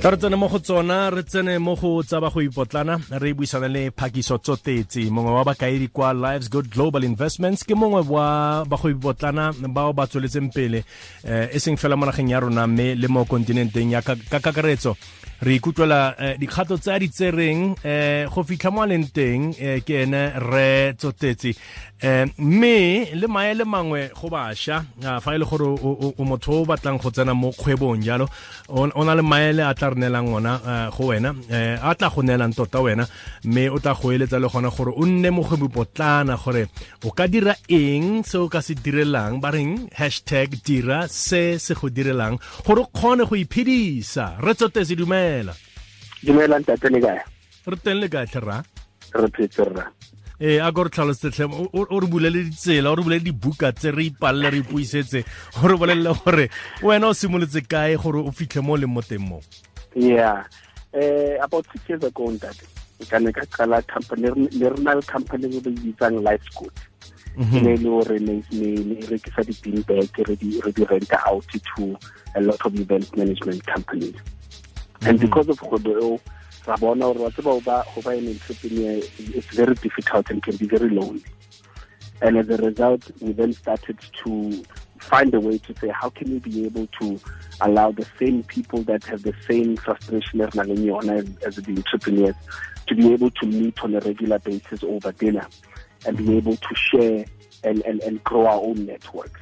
re tsene mo go tsona re tsene mo go tsa ba go ipotlana re buisana le phakiso tsotetse mongwe wa bakaedi kwa lives good global investments ke mongwe wa ba go ipotlana bao ba tsweletseng pele um e seng fela mo nageng ya rona mme le mo kontinenteng ya ka kakaretso re ikutlwela eh, dikgato tse a di tsereng um go fitlha mo a leng teng eh, ke ene re tsotetse mme le maele mangwe go bašwa fa e le gore o motho o batlang go tsena mo kgwebong jalo o na le maele a tla re neelang ona go wena a tla go neelang tota wena mme o tla go eletsa le gona gore o nne mogwebipotlana gore o ka dira eng se o ka se direlang ba reng hashtag dira se se go direlang gore o kgone go iphedisa. Re tsotetse dumela dumela. Ntate le kae? Re teng le kae tlhera? Re phetse rra. Ee a ko re tlhalosetletlhe o re bulele ditsela o re bulele dibuka tse re ipalele re ipuisetse o re bolelele gore wena o simolotse kae gore o fitlhe mo o leng mo teng mo? Yeah. Uh, about six years ago ntate ka ne ka qala company le rena le company re bitsang life school. E ne le gore ne rekisa di-bean bag re di renta out to a lot of event management companies and because of eo ra bona gore wa tseba go ba an entrepreneur it's very difficult and can be very lonely and as a result we then started to find a way to say how can we be able to allow the same people that have the same frustration as as the entrepreneurs to be able to meet on a regular basis over dinner and be able to share and, and, and grow our own networks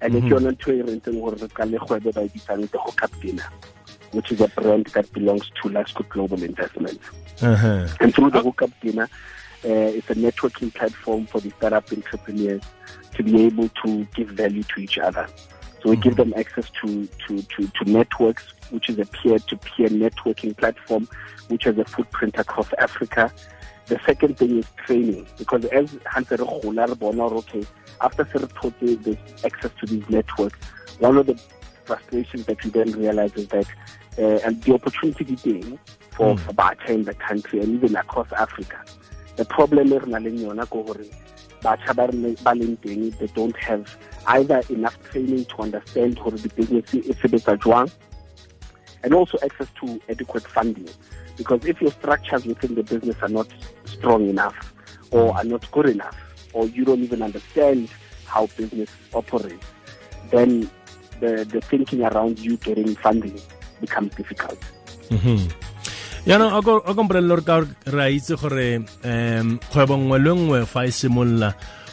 and mm -hmm. if you're not ntho gore re ka le kgwebo ba e bitsang the hookup dinner which is a brand that belongs to Lasco Global Investments. Uh-huh. And through the Hookup Dinner, uh, it's a networking platform for the startup entrepreneurs to be able to give value to each other. So we mm-hmm. give them access to, to, to, to networks, which is a peer-to-peer networking platform, which has a footprint across Africa. The second thing is training, because as Hunter okay, after there's access to these networks, one of the frustrations that we then realize is that uh, and the opportunity being for, mm. for in the country and even across Africa. The problem is batcha they don't have either enough training to understand how the business is sebetsa and also access to adequate funding. Because if your structures within the business are not strong enough or are not good enough, or you don't even understand how business operates, then the, the thinking around you getting funding becomes difficult. Mm-hmm. yaanong a ko mpolelele gore ka re a itse gore um kgwebo nngwe le nngwe fa e simolola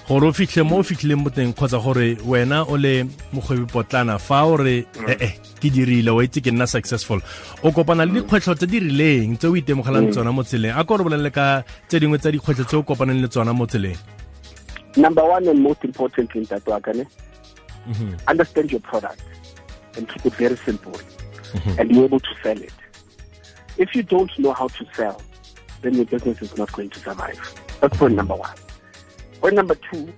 gore o fitlhe mo o fitlhileng boteng kgotsa gore wena o le mogwebi potlana fa o re ee ke dirile wa itse ke nna successful. O kopana le dikgwetlho tse di rileng tse o itemogelang mm. tsona mo tseleng. A ko re bolelele ka tse dingwe tsa dikgwetlho tse o kopaneng le tsona mo tseleng. Number one and most importantly ntate wa kane mm-hmm. understand your product and keep it very simple mm-hmm. and be able to sell it. If you don't know how to sell, then your business is not going to survive. That's point number one. Point number two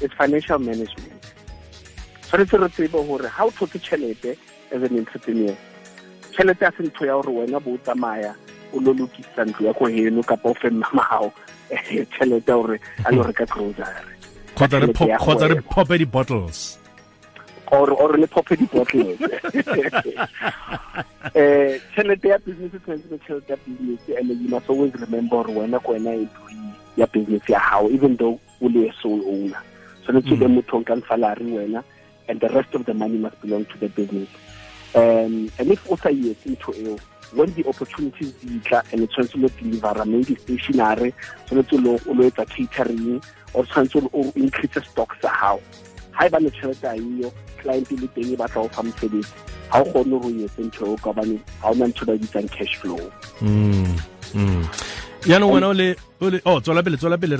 is financial management. tshwanetse re tsebe gore ga o tlhoke tšhelete as an entrepreneur tšhelete a se ntho ya gore wena bo o tsamaya o lo lokisa ntlo ya ko heno kapa o fe mmamagago tšhelete ya gore a lo reka grocery kgotsa re pope di-bottles or or le pope di-bottles eh tšhelete ya business tshwanetse be tšhelete ya business and you must always remember gore wena ko wena employee ya business ya gago even though o le sole owner. Tshwanetse be motho nkang salary wena and the rest of the money must belong to the business. Um and if o sa etse ntho eo when the opportunities di tla and tshwanetse lo delivera maybe stationary tshwanetse o lo etsa catering or tshwanetse o increase stock sa gago ga e ba le tšhelete a client le teng e batla go fa mosebetsi ga o kgone go etse ntho o ka bane ga ona ntho ba bitsang cash flow. Mm, mm. yaanong wena o le oh tswela pele tswela pele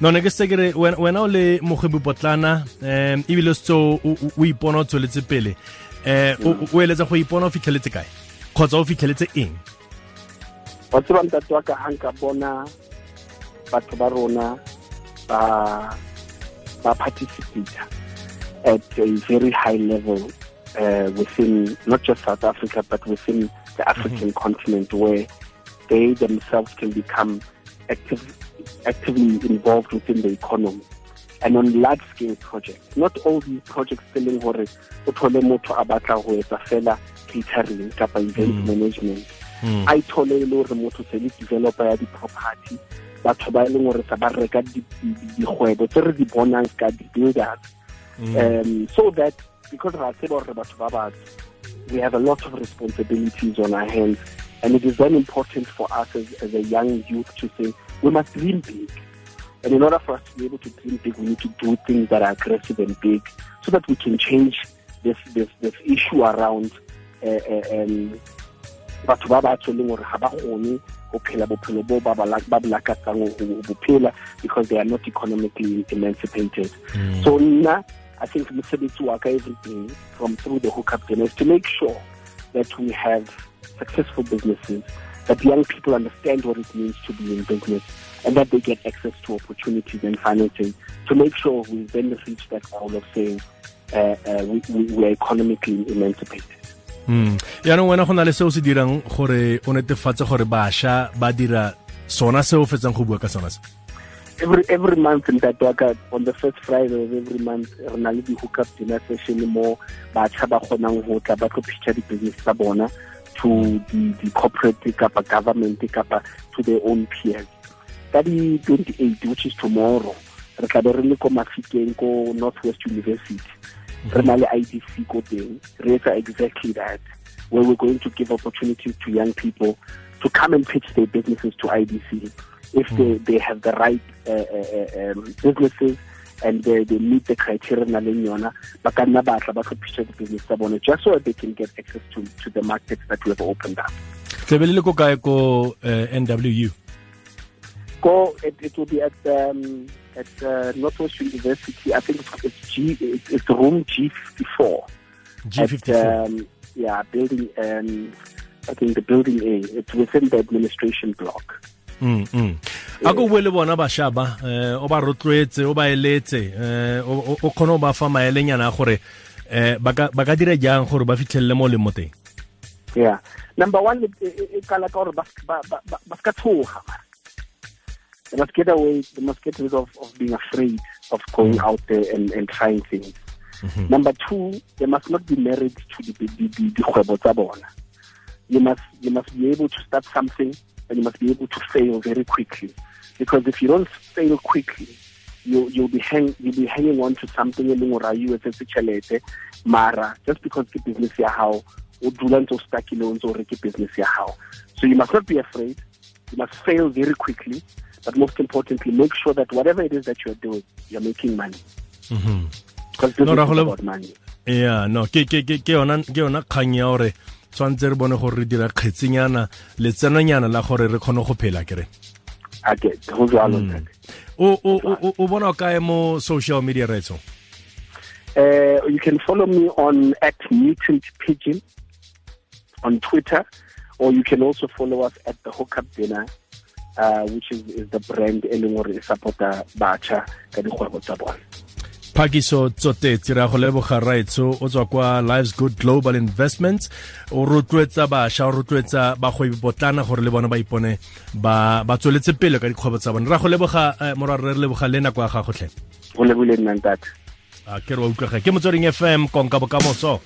no ne ke se ke re wena o le mogwebi potlana um ebile o setse o ipona o tsweletse pele. Eh o eletsa go ipona o fitlheletse kae? Kgotsa o fitlheletse eng? Wa tseba ntate wa ka ga nka bona batho ba rona ba ba participate at a very high level uh, within not just South Africa but within the African mm -hmm. continent where they themselves can become active, actively involved within the economy and on large scale projects. Not all these projects selling hore o thole motho a batla go etsa fela catering kapa event Mm. management Mm. a ithole e le gore motho se le developer ya di-property batho ba e leng gore sa ba reka di- di- dikgwebo tse re di bonang ka di-builders Mm. um, so that because ra tseba gore batho ba batsho we have a lot of responsibilities on our hands and it is very important for us as, as a young youth to say we must dream big and in order for us to be able to dream big we need to do things that are aggressive and big so that we can change this this, this issue around uh, uh, um, batho ba batsho e leng gore ga ba kgone go phela bophelo bo ba ba go go bo phela because they are not economically emancipated Mm. so nna i think mosebetsi wa ka everything from through the hookup dinner is to make sure that we have successful businesses that young people understand what it means to be in business and that they get access to opportunities and financing to make sure we then reach that goal of saying uh, uh, we, we, we are economically emancipated Mm. yaanong wena go na le seo se dirang gore o netefatse gore bašwa ba dira sona se o fetsang go bua ka sona se? Every every month in that waka on the first friday of every month re na le di-hookup dinner session mo bašwa ba kgonang go tla ba tlo pitcha di-business tsa bona to the, the corporate kapa government kapa to their own peers. Ka di-28 which is tomorrow re tla be re le ko mafikeng ko northwest university re na le idc ko teng re etsa exactly that where we're going to give opportunities to young people to come and pitch their businesses to idc if they, they have the right uh, uh, um, businesses and they, they meet the criteria na leng yona ba ka nna batla ba tlo pitcha di-business tsa bone just so that they can get access to, to the markets that we have opened up. Tlebe le le ko kae ko eh, nwu go it, it will be at um, at uh, Northwest University. I think it's, G it's, room G fifty four. g54 Um, yeah, building. Um, I think the building A. It's within the administration block. Mm, mm. a ko bue le bona bašwa ba eh, o ba rotloetse o ba eletse eh, o o- o ba fa maelenyana a gore eh, ba ka dira jang gore ba fitlhelele mo o leng mo teng Yeah. Number one, it kala ka hore ba ska tshoga, man. They must get away. They must get rid of, of being afraid of going mm. out there and, and trying things. Mm-hmm. Number two, they must not be married to the the the, the kgwebo tsa bona. You must you must be able to start something and you must be able to fail very quickly. Because if you don't fail quickly, you you'll be hang you'll be hanging on to something e leng you etse tšhelete mara just because ke business ya hao o dula ntse o stuckile o ntse o reke business ya so you must not be afraid you must fail very quickly but most importantly make sure that whatever it is that you're doing you're making money. Because No, is Rahul, about money. yeah no ke ke ke ke yona ke yona kgang ya gore tshwantse re bone gore re dira kgetsenyana letsenonyana la gore re kgone go phela kere. Go jalo ntate. o o o- bona kae mo social media retso Uh, you can follow me on at Mutant Pigeon on Twitter, or you can also follow us at the Hookup Dinner, uh, which is, is the brand Elingore supporter Bacha ka dikgwebo tsa bona. phakiso tsotetsi ra go leboga raetso o tswa kwa lives good global investments. O rotloetsa bašwa o rotloetsa bagwebi potlana gore le bona ba ipone ba ba tsweletse pele ka dikgwebo tsa bone ra go leboga eh, morwarre re leboga le nako ya gagotlhe Go lebole nnang tata a ke re wa utlwaga. Ke motsweding fm konka bokamoso